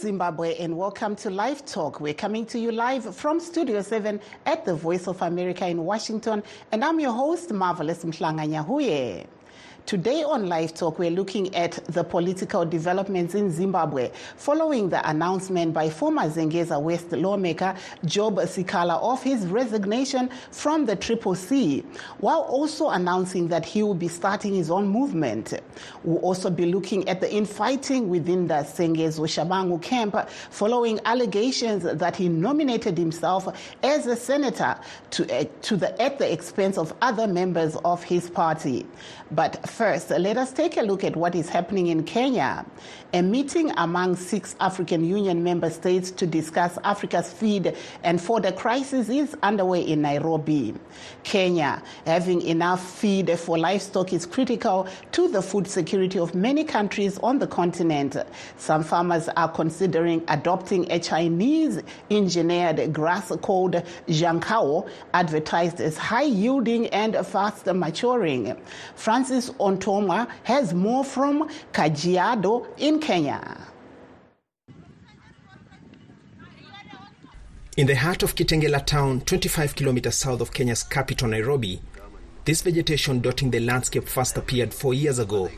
Zimbabwe, and welcome to Live Talk. We're coming to you live from Studio 7 at the Voice of America in Washington, and I'm your host, Marvelous Mhlanga Nyahuye. Today on Live Talk, we're looking at the political developments in Zimbabwe following the announcement by former Zengeza West lawmaker Job Sikhala of his resignation from the Triple C, while also announcing that he will be starting his own movement. We'll also be looking at the infighting within the Sengezo Tshabangu camp following allegations that he nominated himself as a senator to, uh, to the, at the expense of other members of his party. But first, let us take a look at what is happening in Kenya. A meeting among six African Union member states to discuss Africa's feed and fodder crisis is underway in Nairobi. Kenya, having enough feed for livestock is critical to the food security of many countries on the continent. Some farmers are considering adopting a Chinese engineered grass called Juncao, advertised as high yielding and fast maturing. Francis Ontomwa has more from Kajiado in Kenya. In the heart of Kitengela town, 25 kilometers south of Kenya's capital, Nairobi, this vegetation dotting the landscape first appeared four years ago.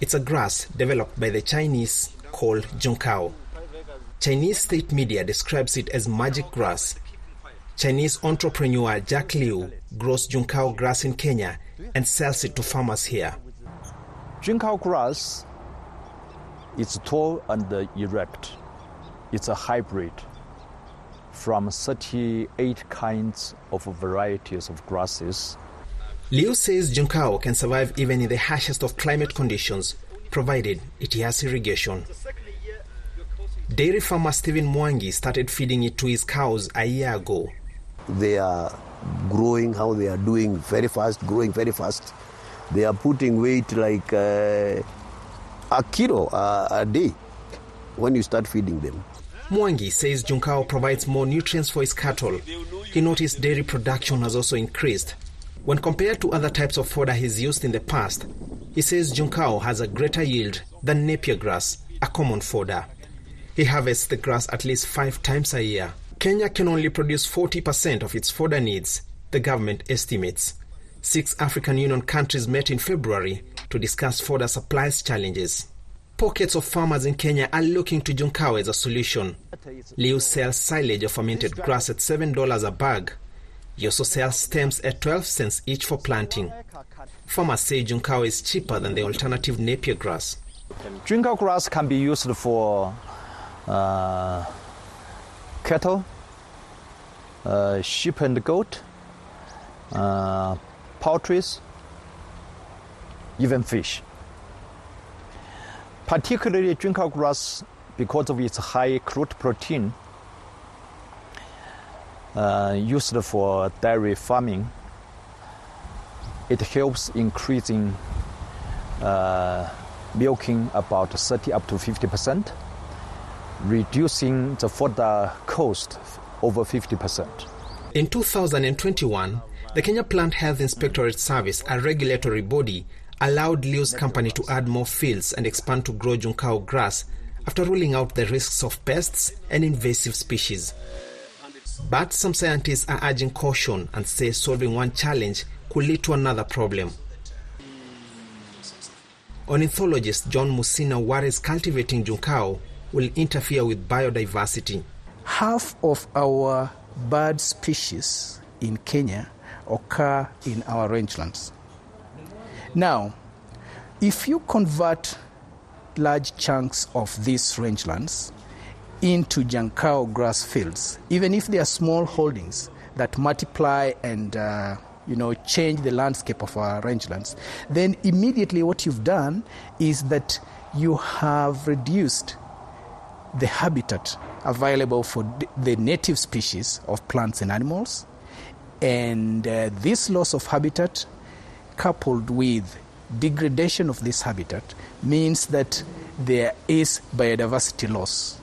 It's a grass developed by the Chinese called Juncao. Chinese state media describes it as magic grass. Chinese entrepreneur Jack Liu grows Juncao grass in Kenya and sells it to farmers here. Juncao grass is tall and erect. It's a hybrid from 38 kinds of varieties of grasses. Liu says Juncao can survive even in the harshest of climate conditions, provided it has irrigation. Dairy farmer Stephen Mwangi started feeding it to his cows a year ago. They are growing, how they are doing very fast, growing very fast. They are putting weight like uh, a kilo a, a day when you start feeding them. Mwangi says Juncao provides more nutrients for his cattle. He noticed dairy production has also increased. When compared to other types of fodder he's used in the past, he says Juncao has a greater yield than Napier grass, a common fodder. He harvests the grass at least five times a year. Kenya can only produce 40% of its fodder needs, the government estimates. Six African Union countries met in February to discuss fodder supplies challenges. Pockets of farmers in Kenya are looking to Juncao as a solution. Liu sells silage of fermented grass at $7 a bag. He also sells stems at 12 cents each for planting. Farmers say Juncao is cheaper than the alternative Napier grass. Juncao grass can be used for uh, cattle, uh, sheep and goat, uh, poultry, even fish. Particularly Juncao grass, because of its high crude protein, uh, used for dairy farming, it helps increasing uh, milking about 30 up to 50 percent, reducing the fodder cost over 50 percent. In 2021, the Kenya Plant Health Inspectorate Service, a regulatory body, allowed Liu's company to add more fields and expand to grow Juncao grass after ruling out the risks of pests and invasive species. But some scientists are urging caution and say solving one challenge could lead to another problem. Ornithologist John Musina worries cultivating Juncao will interfere with biodiversity. Half of our bird species in Kenya occur in our rangelands. Now, if you convert large chunks of these rangelands into Juncao grass fields, even if they are small holdings that multiply and uh, you know change the landscape of our rangelands, then immediately what you've done is that you have reduced the habitat available for the native species of plants and animals, and uh, this loss of habitat coupled with degradation of this habitat means that there is biodiversity loss.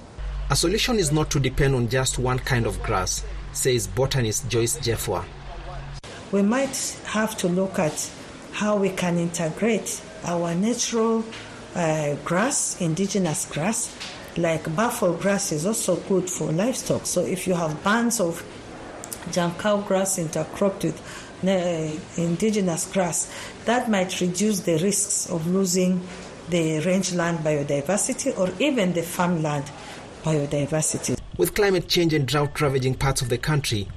A solution is not to depend on just one kind of grass, says botanist Joyce Jefwa. We might have to look at how we can integrate our natural uh, grass, indigenous grass, like buffalo grass is also good for livestock. So if you have bands of Juncao grass intercropped with indigenous grass, that might reduce the risks of losing the rangeland biodiversity or even the farmland biodiversity. With climate change and drought ravaging parts of the country,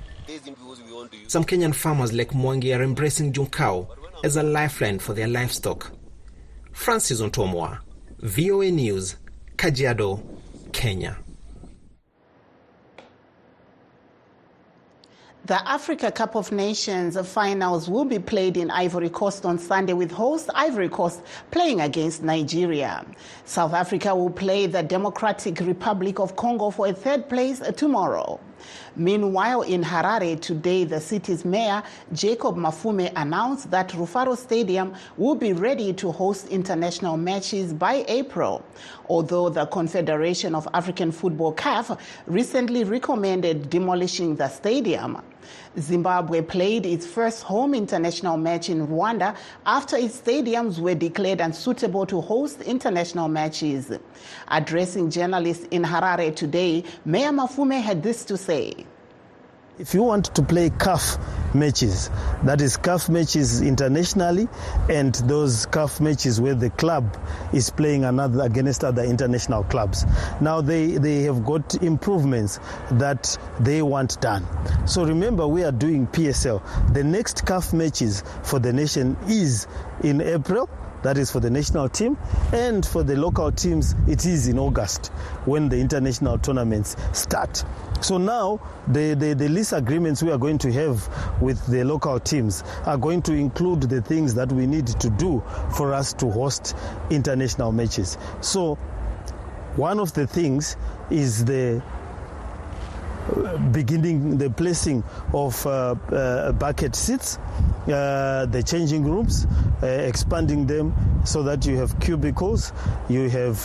some Kenyan farmers like Mwangi are embracing Juncao as a lifeline for their livestock. Francis Ontomwa, VOA News, Kajiado, Kenya. The Africa Cup of Nations finals will be played in Ivory Coast on Sunday with host Ivory Coast playing against Nigeria. South Africa will play the Democratic Republic of Congo for a third place tomorrow. Meanwhile, in Harare today, the city's mayor, Jacob Mafume, announced that Rufaro Stadium will be ready to host international matches by April. Although the Confederation of African Football CAF recently recommended demolishing the stadium. Zimbabwe played its first home international match in Rwanda after its stadiums were declared unsuitable to host international matches. Addressing journalists in Harare today, Mayor Mafume had this to say. If you want to play CAF matches, that is CAF matches internationally, and those CAF matches where the club is playing another against other international clubs. Now they, they have got improvements that they want done. So remember, we are doing PSL. The next CAF matches for the nation is in April that is for the national team. And for the local teams it is in august when the international tournaments start. So now the, the, the, lease agreements we are going to have with the local teams are going to include the things that we need to do for us to host international matches. So one of the things is the beginning the placing of uh, uh, bucket seats, uh, the changing rooms, uh, expanding them so that you have cubicles, you have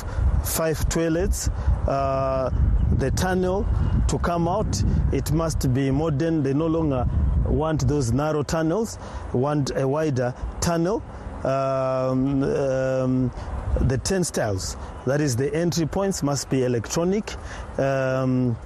five toilets, uh, the tunnel to come out, it must be modern. They no longer want those narrow tunnels, want a wider tunnel. Um, um, the turnstiles, that is the entry points, must be electronic. Um,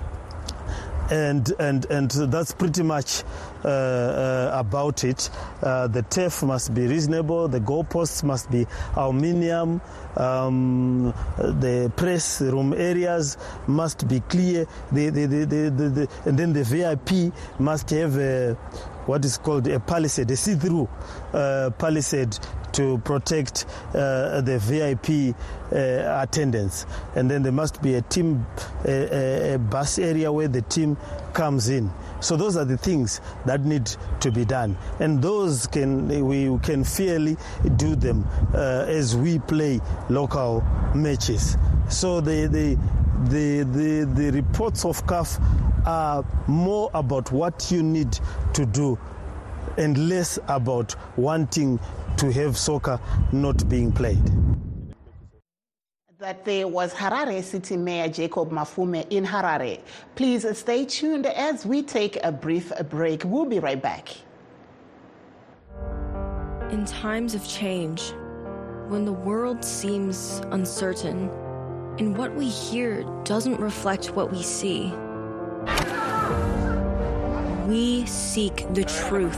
and and and that's pretty much uh, uh, about it. Uh, the turf must be reasonable. The goalposts must be aluminium. Um, the press room areas must be clear. The, the, the, and then the VIP must have a, what is called a palisade, a see-through uh, palisade to protect uh, the VIP uh, attendance. And then there must be a team, a, a, bus area where the team comes in. So those are the things that need to be done, and those can we can fairly do them uh, as we play local matches. So the the the the, the reports of CAF are more about what you need to do and less about wanting to have soccer not being played. That there was Harare City Mayor Jacob Mafume in Harare. Please stay tuned as we take a brief break. We'll be right back. In times of change, when the world seems uncertain and what we hear doesn't reflect what we see, we seek the truth.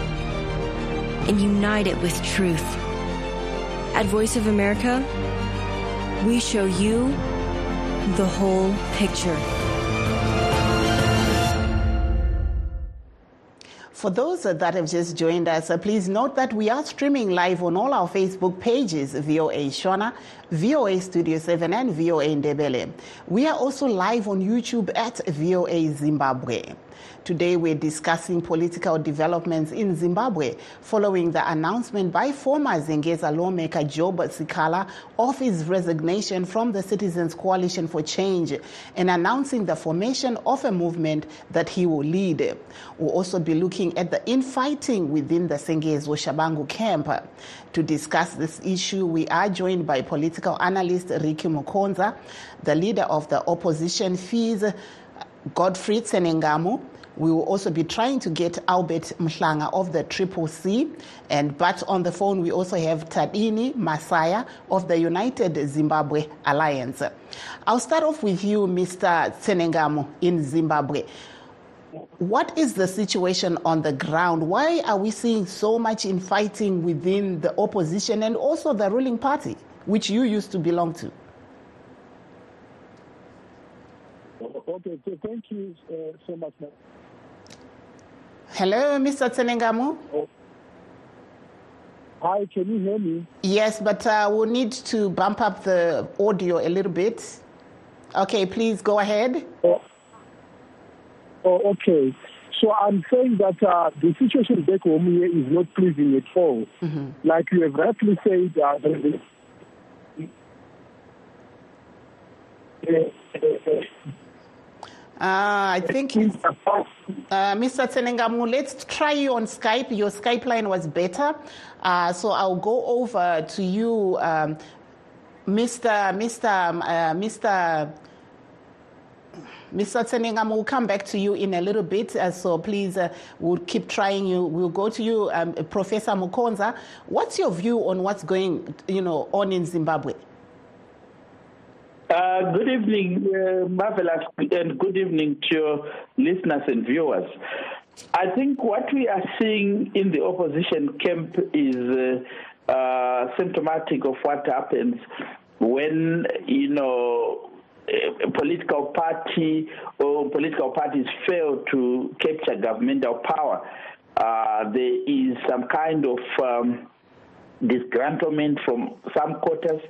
and unite it with truth. At Voice of America, we show you the whole picture. For those that have just joined us, uh, please note that we are streaming live on all our Facebook pages, VOA Shona, VOA Studio 7, and VOA Ndebele. We are also live on YouTube at VOA Zimbabwe. Today we're discussing political developments in Zimbabwe following the announcement by former Zengeza lawmaker Job Sikhala of his resignation from the Citizens Coalition for Change and announcing the formation of a movement that he will lead. We'll also be looking at the infighting within the Sengezo Tshabangu camp. To discuss this issue, we are joined by political analyst Ricky Mukonza, the leader of the opposition FEEZ, Godfrey Tsenengamu. We will also be trying to get Albert Mhlanga of the Triple C. And but on the phone, we also have Tadini Masaya of the United Zimbabwe Alliance. I'll start off with you, Mr. Tsenengamu in Zimbabwe. What is the situation on the ground? Why are we seeing so much infighting within the opposition and also the ruling party, which you used to belong to? Okay, so thank you uh, so much. Hello, Mr. Tsenengamu? Hi, can you hear me? Yes, but uh, we'll need to bump up the audio a little bit. Okay, please go ahead. Oh, oh, okay. So I'm saying that uh, the situation back home here is not pleasing at all. Like you have rightly said, uh, Uh, I think, uh, Mr. Tsenengamu, let's try you on Skype. Your Skype line was better. Uh, so I'll go over to you, um, Mr. Mr. Mr. Mr. Tsenengamu, we'll come back to you in a little bit. Uh, so please, uh, we'll keep trying you. We'll go to you, um, Professor Mukonza. What's your view on what's going, you know, on in Zimbabwe? Uh, good evening, uh, Marvelous, and good evening to your listeners and viewers. I think what we are seeing in the opposition camp is uh, uh, symptomatic of what happens when, you know, a political party or political parties fail to capture governmental power. Uh, there is some kind of um, disgruntlement from some quarters,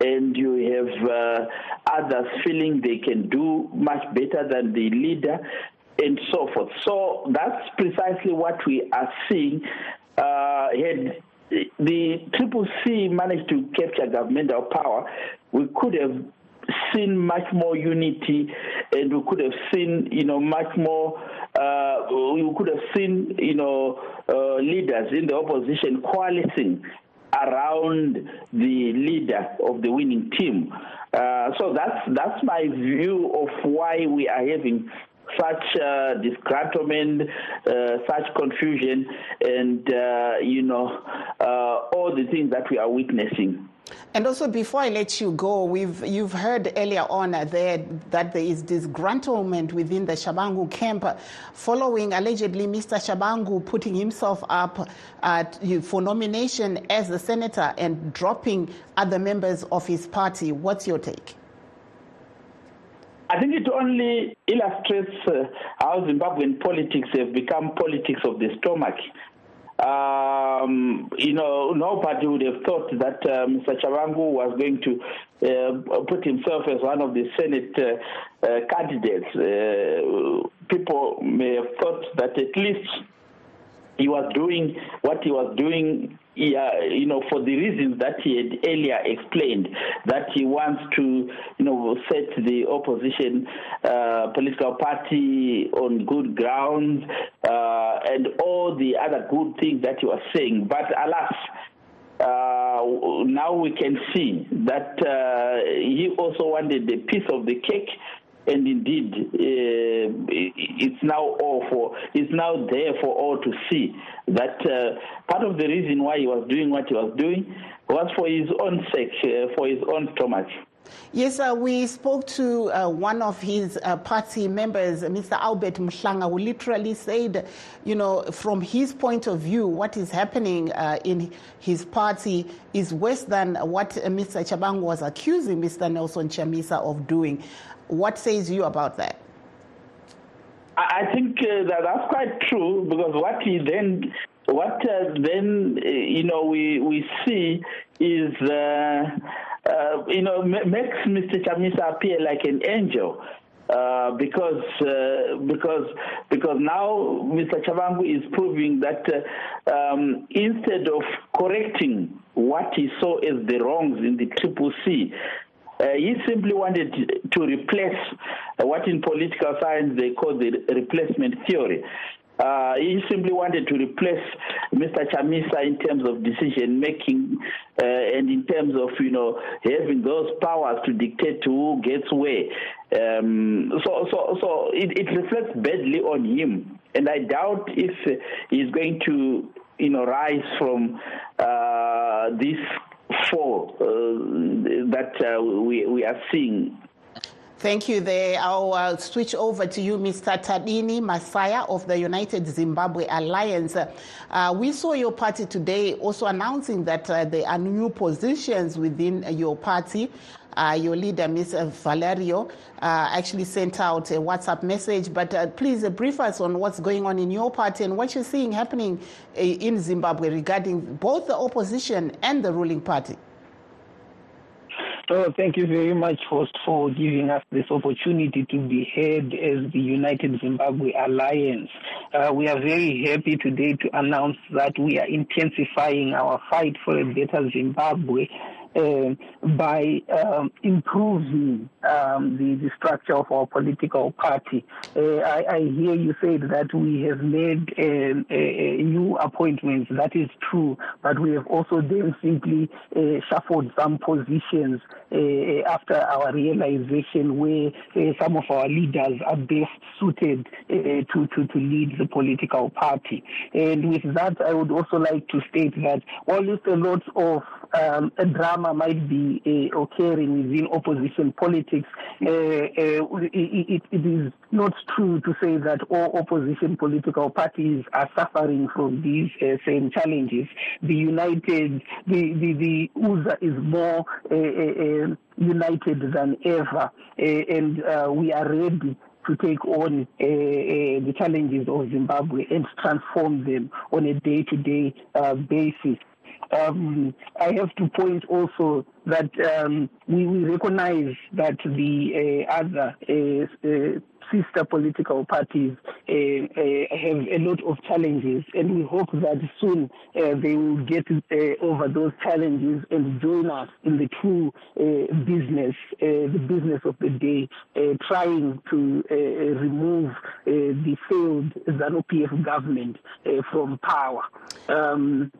and you have uh, others feeling they can do much better than the leader, and so forth. So that's precisely what we are seeing. Uh, had the Triple C managed to capture governmental power, we could have seen much more unity, and we could have seen, you know, much more. Uh, we could have seen, you know, uh, leaders in the opposition coalescing around the leader of the winning team. Uh, so that's that's my view of why we are having such uh, disgruntlement, uh, such confusion, and uh, you know uh, all the things that we are witnessing. And also, before I let you go, we've you've heard earlier on there that there is disgruntlement within the Tshabangu camp, following allegedly Mr. Tshabangu putting himself up to- for nomination as a senator and dropping other members of his party. What's your take? I think it only illustrates uh, how Zimbabwean politics have become politics of the stomach. Um, you know, nobody would have thought that uh, Mr. Tshabangu was going to uh, put himself as one of the Senate uh, uh, candidates. Uh, people may have thought that at least he was doing what he was doing, yeah, you know, for the reasons that he had earlier explained, that he wants to, you know, set the opposition uh, political party on good grounds uh, and all the other good things that he was saying. But alas, uh, now we can see that uh, he also wanted a piece of the cake and indeed uh, it's now all for it's now there for all to see that uh, part of the reason why he was doing what he was doing was for his own sake uh, for his own stomach Yes, uh, we spoke to uh, one of his uh, party members, Mr. Albert Mhlanga, who literally said, you know, from his point of view, what is happening uh, in his party is worse than what Mr. Chabang was accusing Mr. Nelson Chamisa of doing. What says you about that? I think uh, that that's quite true because what he then, what uh, then uh, you know we we see is uh, uh, you know ma- makes Mr. Chamisa appear like an angel. uh, because because because now Mr. Tshabangu is proving that um, instead of correcting what he saw as the wrongs in the Triple C, uh, he simply wanted to replace what in political science they call the replacement theory. Uh, he simply wanted to replace Mr. Chamisa in terms of decision making uh, and in terms of you know having those powers to dictate who gets where. Um, so so so it, it reflects badly on him, and I doubt if he's going to you know rise from uh, this fall uh, that uh, we we are seeing Thank you there. I'll uh, switch over to you, Mr. Tadini Masaya of the United Zimbabwe Alliance. Uh, we saw your party today also announcing that uh, there are new positions within your party. Uh, your leader, Ms. Valerio, uh, actually sent out a WhatsApp message. But uh, please brief us on what's going on in your party and what you're seeing happening in Zimbabwe regarding both the opposition and the ruling party. Oh, thank you very much, host, for giving us this opportunity to be heard as the United Zimbabwe Alliance. Uh, we are very happy today to announce that we are intensifying our fight for a better Zimbabwe by um, improving um, the, the, structure of our political party. Uh, I, I, hear you said that we have made um, new appointments. That is true, but we have also then simply uh, shuffled some positions uh, after our realization where uh, some of our leaders are best suited uh, to, to, to lead the political party. And with that, I would also like to state that while there's a lot of um, a drama might be uh, occurring within opposition politics, uh, uh, it, it is not true to say that all opposition political parties are suffering from these uh, same challenges. The United, the the, the UZA is more uh, uh, united than ever, and we are ready to take on uh, uh, the challenges of Zimbabwe and transform them on a day-to-day uh, basis. Um, I have to point also that um, we, we, recognize that the uh, other uh, uh, sister political parties uh, uh, have a lot of challenges, and we hope that soon uh, they will get over those challenges and join us in the true business, the business of the day, trying to remove the failed ZANU PF government from power. Um,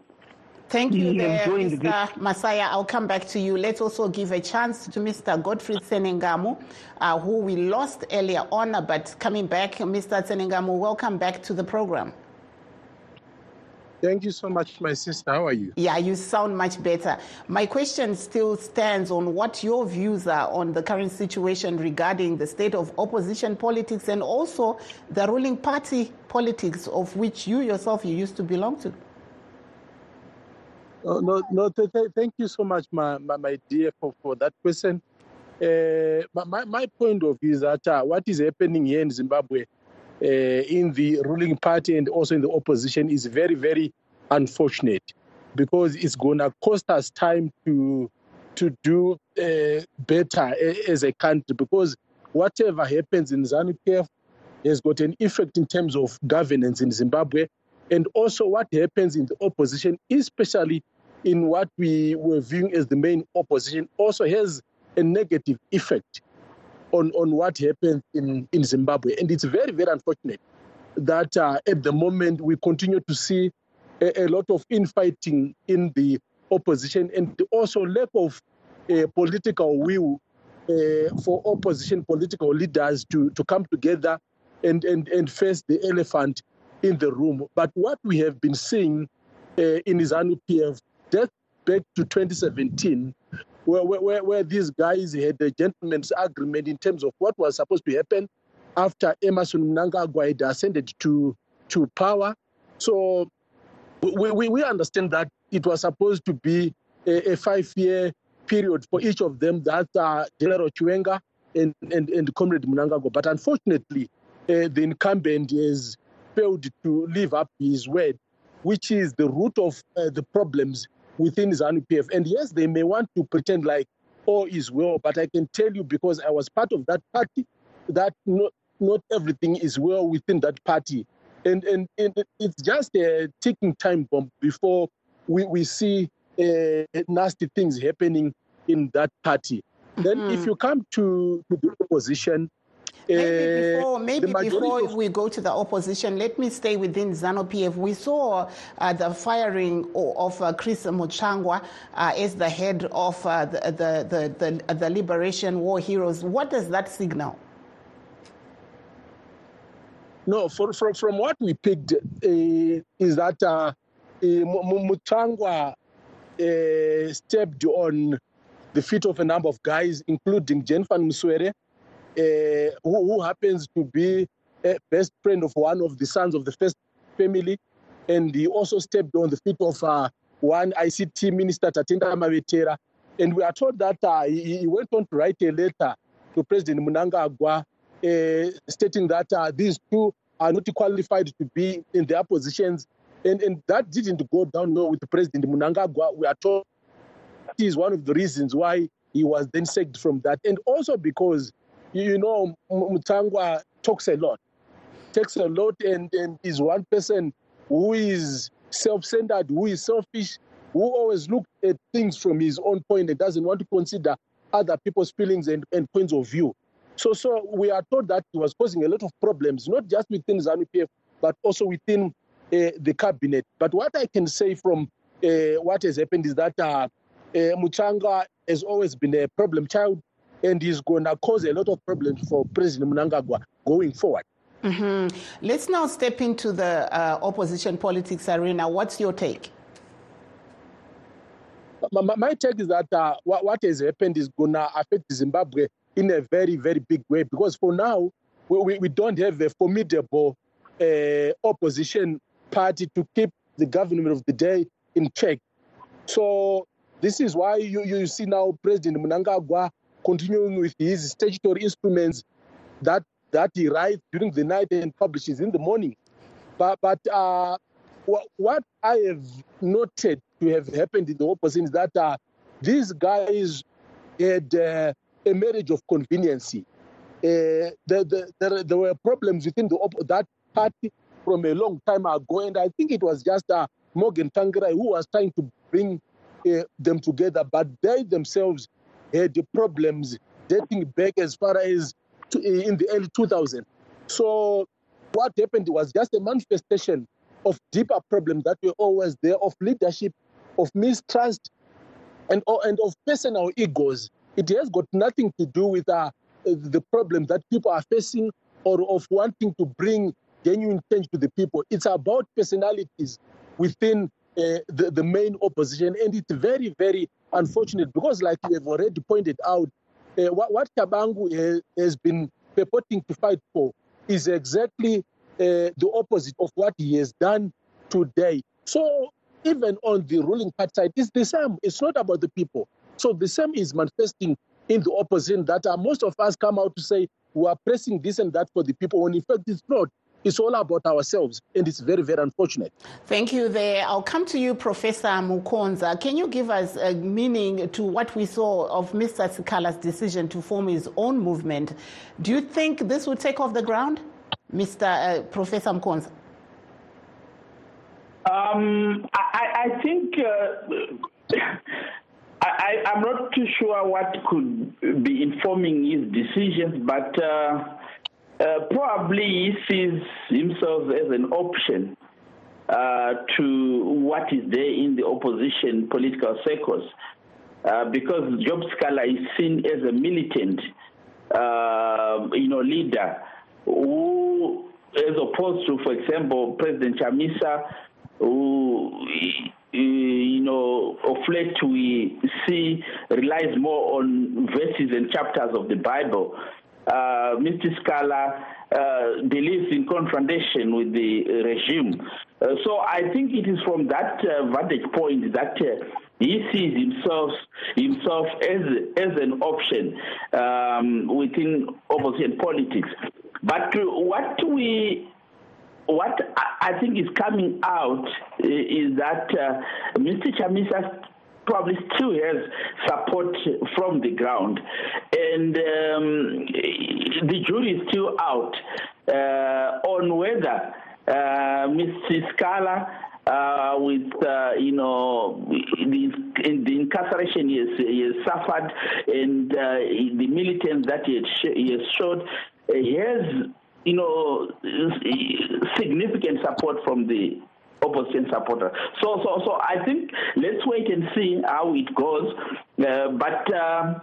Thank you, there, Mr. Masaya. I'll come back to you. Let's also give a chance to Mr. Godfrey Tsenengamu, uh, who we lost earlier on, but coming back. Mr. Tsenengamu, welcome back to the program. Thank you so much, my sister. How are you? Yeah, you sound much better. My question still stands on what your views are on the current situation regarding the state of opposition politics and also the ruling party politics of which you yourself you used to belong to. No, no, th- th- thank you so much, my, my, my dear, for, for that question. Uh, my, my point of view is that uh, what is happening here in Zimbabwe uh, in the ruling party and also in the opposition is very, very unfortunate because it's going to cost us time to to do uh, better as a country because whatever happens in ZANU-PF has got an effect in terms of governance in Zimbabwe and also what happens in the opposition, especially in what we were viewing as the main opposition, also has a negative effect on, on what happens in, in Zimbabwe. And it's very, very unfortunate that uh, at the moment we continue to see a, a, lot of infighting in the opposition and also lack of uh, political will uh, for opposition political leaders to, to come together and, and, and face the elephant in the room. But what we have been seeing uh, in ZANU PF, back to 2017, where, where, where these guys had a gentleman's agreement in terms of what was supposed to happen after Emmerson Mnangagwa had ascended to, to power. So we, we, we understand that it was supposed to be a, a five-year period for each of them, that uh, General Chiwenga and, and, and Comrade Mnangagwa. But unfortunately, uh, the incumbent has failed to live up his word, which is the root of uh, the problems within ZANU PF. And yes, they may want to pretend like all is well, but I can tell you because I was part of that party that not, not everything is well within that party. And, and, and it's just a ticking time bomb before we, we see uh, nasty things happening in that party. Mm-hmm. Then, if you come to, to the opposition, Maybe before, maybe before of... we go to the opposition, let me stay within ZANU PF. We saw uh, the firing of uh, Chris Mutsvangwa uh, as the head of uh, the, the, the, the, the Liberation War Heroes. What does that signal? No, for, for, from what we picked uh, is that uh, Mutsvangwa stepped on the feet of a number of guys, including Jenfan Muswere, who, who, happens to be a best friend of one of the sons of the first family. And he also stepped on the feet of uh, one ICT minister, Tatenda Mavetera. And we are told that uh, he, he, went on to write a letter to President Mnangagwa uh, stating that uh, these two are not qualified to be in their positions. And, and that didn't go down well with President Mnangagwa. We are told that is one of the reasons why he was then sacked from that. And also because you know, Mutsvangwa talks a lot, takes a lot, and, and is one person who is self centered, who is selfish, who always looks at things from his own point and doesn't want to consider other people's feelings and, and points of view. So, so we are told that he was causing a lot of problems, not just within ZANU PF, but also within uh, the cabinet. But what I can say from uh, what has happened is that uh, uh, Mutsvangwa has always been a problem child and is going to cause a lot of problems for President Mnangagwa going forward. Mm-hmm. Let's now step into the uh, opposition politics arena. What's your take? My, my take is that uh, what, what, has happened is going to affect Zimbabwe in a very, very big way because for now, we, we, don't have a formidable uh, opposition party to keep the government of the day in check. So this is why you, you see now President Mnangagwa continuing with his statutory instruments that that he writes during the night and publishes in the morning. But but uh, what, I have noted to have happened in the opposition is that uh, these guys had uh, a marriage of conveniency. Uh, the, the, the, there were problems within the op- that party from a long time ago, and I think it was just uh, Morgan Tsvangirai who was trying to bring uh, them together, but they themselves had problems dating back as far as to, in the early 2000s. So what happened was just a manifestation of deeper problems that were always there of leadership, of mistrust, and, and of personal egos. It has got nothing to do with uh, the problem that people are facing or of wanting to bring genuine change to the people. It's about personalities within uh, the, the main opposition. And it's very, very unfortunate because, like you have already pointed out, uh, what, what Tshabangu has, has, been purporting to fight for is exactly uh, the opposite of what he has done today. So even on the ruling party side, it's the same. It's not about the people. So the same is manifesting in the opposition that uh, most of us come out to say we are pressing this and that for the people when in fact it's not. It's all about ourselves, and it's very, very unfortunate. Thank you. There, I'll come to you, Professor Mukonza. Can you give us a meaning to what we saw of Mr. Sikhala's decision to form his own movement? Do you think this will take off the ground, Mr. Uh, Professor Mukonza? Um, I, I, think. Uh, I, am not too sure what could be informing his decisions, but uh, uh, probably he sees himself as an option uh, to what is there in the opposition political circles. Uh, because Job Sikhala is seen as a militant, uh, you know, leader who, as opposed to, for example, President Chamisa, who you know, of late we see relies more on verses and chapters of the Bible uh, Mr. Sikhala uh, believes in confrontation with the regime. Uh, so I think it is from that uh, vantage point that uh, he sees himself himself as as an option um, within opposition politics. But what we what I think is coming out is that uh, Mr. Chamisa's probably still has support from the ground. And um, the jury is still out uh, on whether uh, Mr. Sikhala uh, with uh, you know the, the incarceration he has, he has suffered and uh, the militants that he has, sh- he has showed, he has you know significant support from the opposition supporter. So, so, so I think let's wait and see how it goes. Uh, but uh,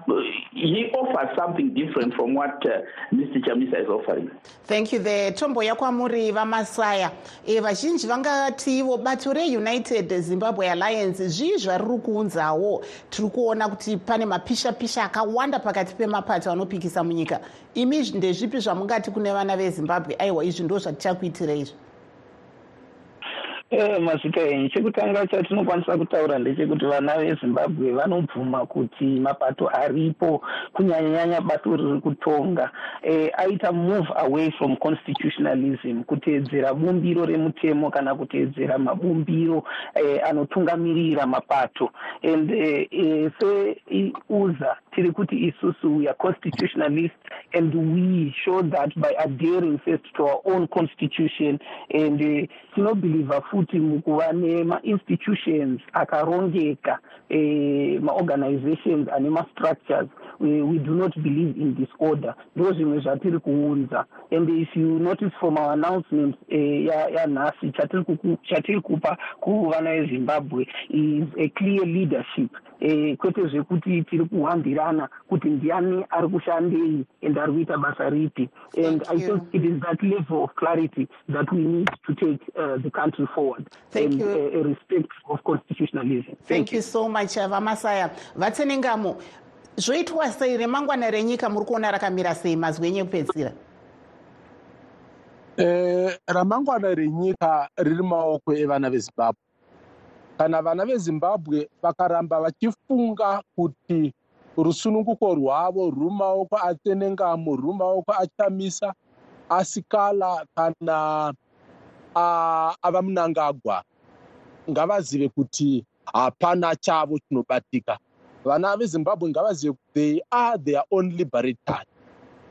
he offers something different from what uh, Mr. Chamisa is offering. thank you there tomboya kwamuri vamasaya e vazhinji vangatiwo bato reunited zimbabwe alliance zvii zvariri kuunzawo tiri kuona kuti pane mapisha-pisha akawanda pakati pemapato anopikisa munyika imi ndezvipi zvamungati kune vana vezimbabwe aiwa izvi ndo zvatichakuitira izvi Eh, mazita enyu chekutanga chatinokwanisa kutaura ndechekuti vana vezimbabwe vanobvuma kuti mapato aripo kunyanyanyanya bato riri kutonga. Eh, aita move away from constitutionalism kuteedzera bumbiro remutemo kana kuteedzera mabumbiro eh, anotungamirira mapato. And eh, eh, seuza tiri kuti isusu we are constitutionalist and we show that by adhering first to our own constitution and tinobhelieva futi mukuva nemainstitutions akarongeka eh, maorganizations ane mastructures we, we do not believe in disorder. Ndo zvimwe zvatiri kuunza. And if you notice from our announcement eh, yanhasi chatiri kupa kuvana vezimbabwe is a clear leadership eh, kwete zvekuti tiri kuhambirana kuti ndiani ari kushandei and ari kuita basa ripi. And i think it is that level of clarity that we need to take uh, the country forward. Thank and you. uh, a respect of constitutionalism. Thank you. so much uh, vamasaya. Vatsenengamo zvoitwa sei? Remangwana renyika muri kuona rakamira sei mazwi enyu ekupedzisira? Eh, ramangwana renyika riri maoko evana vezimbabwe kana vana vezimbabwe vakaramba vachifunga kuti rusununguko rwavo ruri maoko atsenengamo ruri maoko achamisa asikala kana ava munangagwa ngavazive kuti hapana chavo chinobatika. Vana vezimbabwe ngavazive kuti they are their own liberators.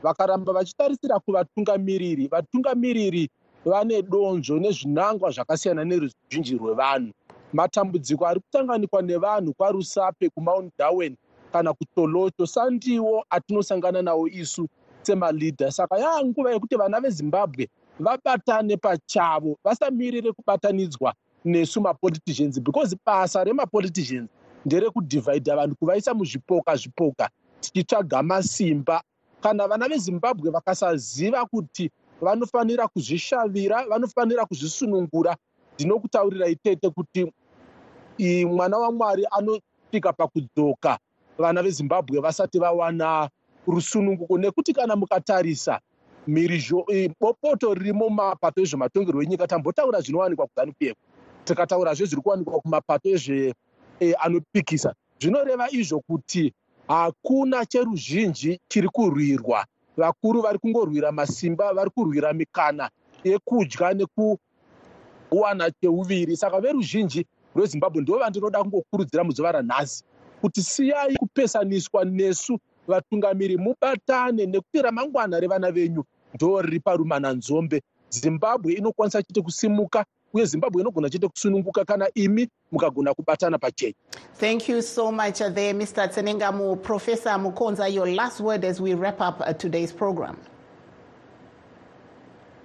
Vakaramba vachitarisira kuvatungamiriri. Vatungamiriri vane donzvo nezvinangwa zvakasiyana neruzhinji rwevanhu matambudziko ari kusanganikwa nevanhu kwarusape kumount darwen kana kutoloto sandiwo atinosangana nawo isu semalidha. Saka yaa nguva yekuti vana vezimbabwe vabatane pachavo vasamirire kubatanidzwa nesu mapoliticians because basa remapoliticians nderekudhivhaidha vanhu kuvaisa muzvipoka zvipoka tichitsvaga masimba. Kana vana vezimbabwe vakasaziva kuti vanofanira kuzvishavira vanofanira kuzvisunungura ndinokutaurirai tete kuti i- mwana wamwari anosvika pakudzoka. Vana vezimbabwe vasati vawana rusununguko nekuti kana mukatarisa mhirizho i- bopoto ririmo mumapato ezvematongerwo enyika tambotaura zvinowanikwa kuzanup f tikataurazve zviri kuwanikwa kumapato ezve eh, anopikisa. Zvinoreva izvo kuti hakuna cheruzhinji chiri kurwirwa. Vakuru vari kungorwira masimba vari kurwira mikana yekudya nekuwana cheuviri saka veruzhinji rwezimbabwe ndo vandinoda kungokurudzira muzuva ranhasi kuti siyai kupesaniswa nesu vatungamiri mubatane nekuti ramangwana revana venyu ndo riri parumananzombe zimbabwe inokwanisa chete kusimuka uye zimbabwe inogona chete kusununguka kana imi mukagona kubatana pachena Thank you so much there, Mr. Tsenengamu. Professor Mukonza, your last word as we wrap up uh, today's program.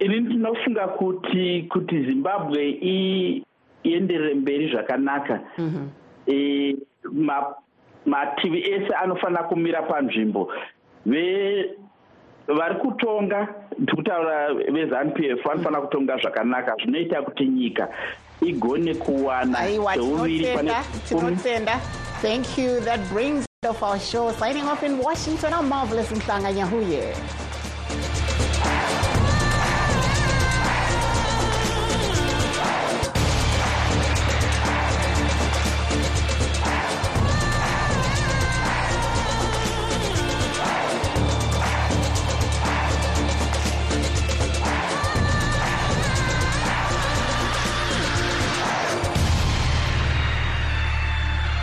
Ini ndinofunga kuti kuti zimbabwe i- ienderere mberi zvakanaka e, ma, mativi ese anofanira kumira panzvimbo Ve- vari kutonga tikutaura vezanup f vanofanira kutonga zvakanaka zvinoita kuti nyika igone kuwana pane tinotenda. Thank you. That brings of our show. Signing off in Washington, I'm Marvelous Mhlanga Nyahuye.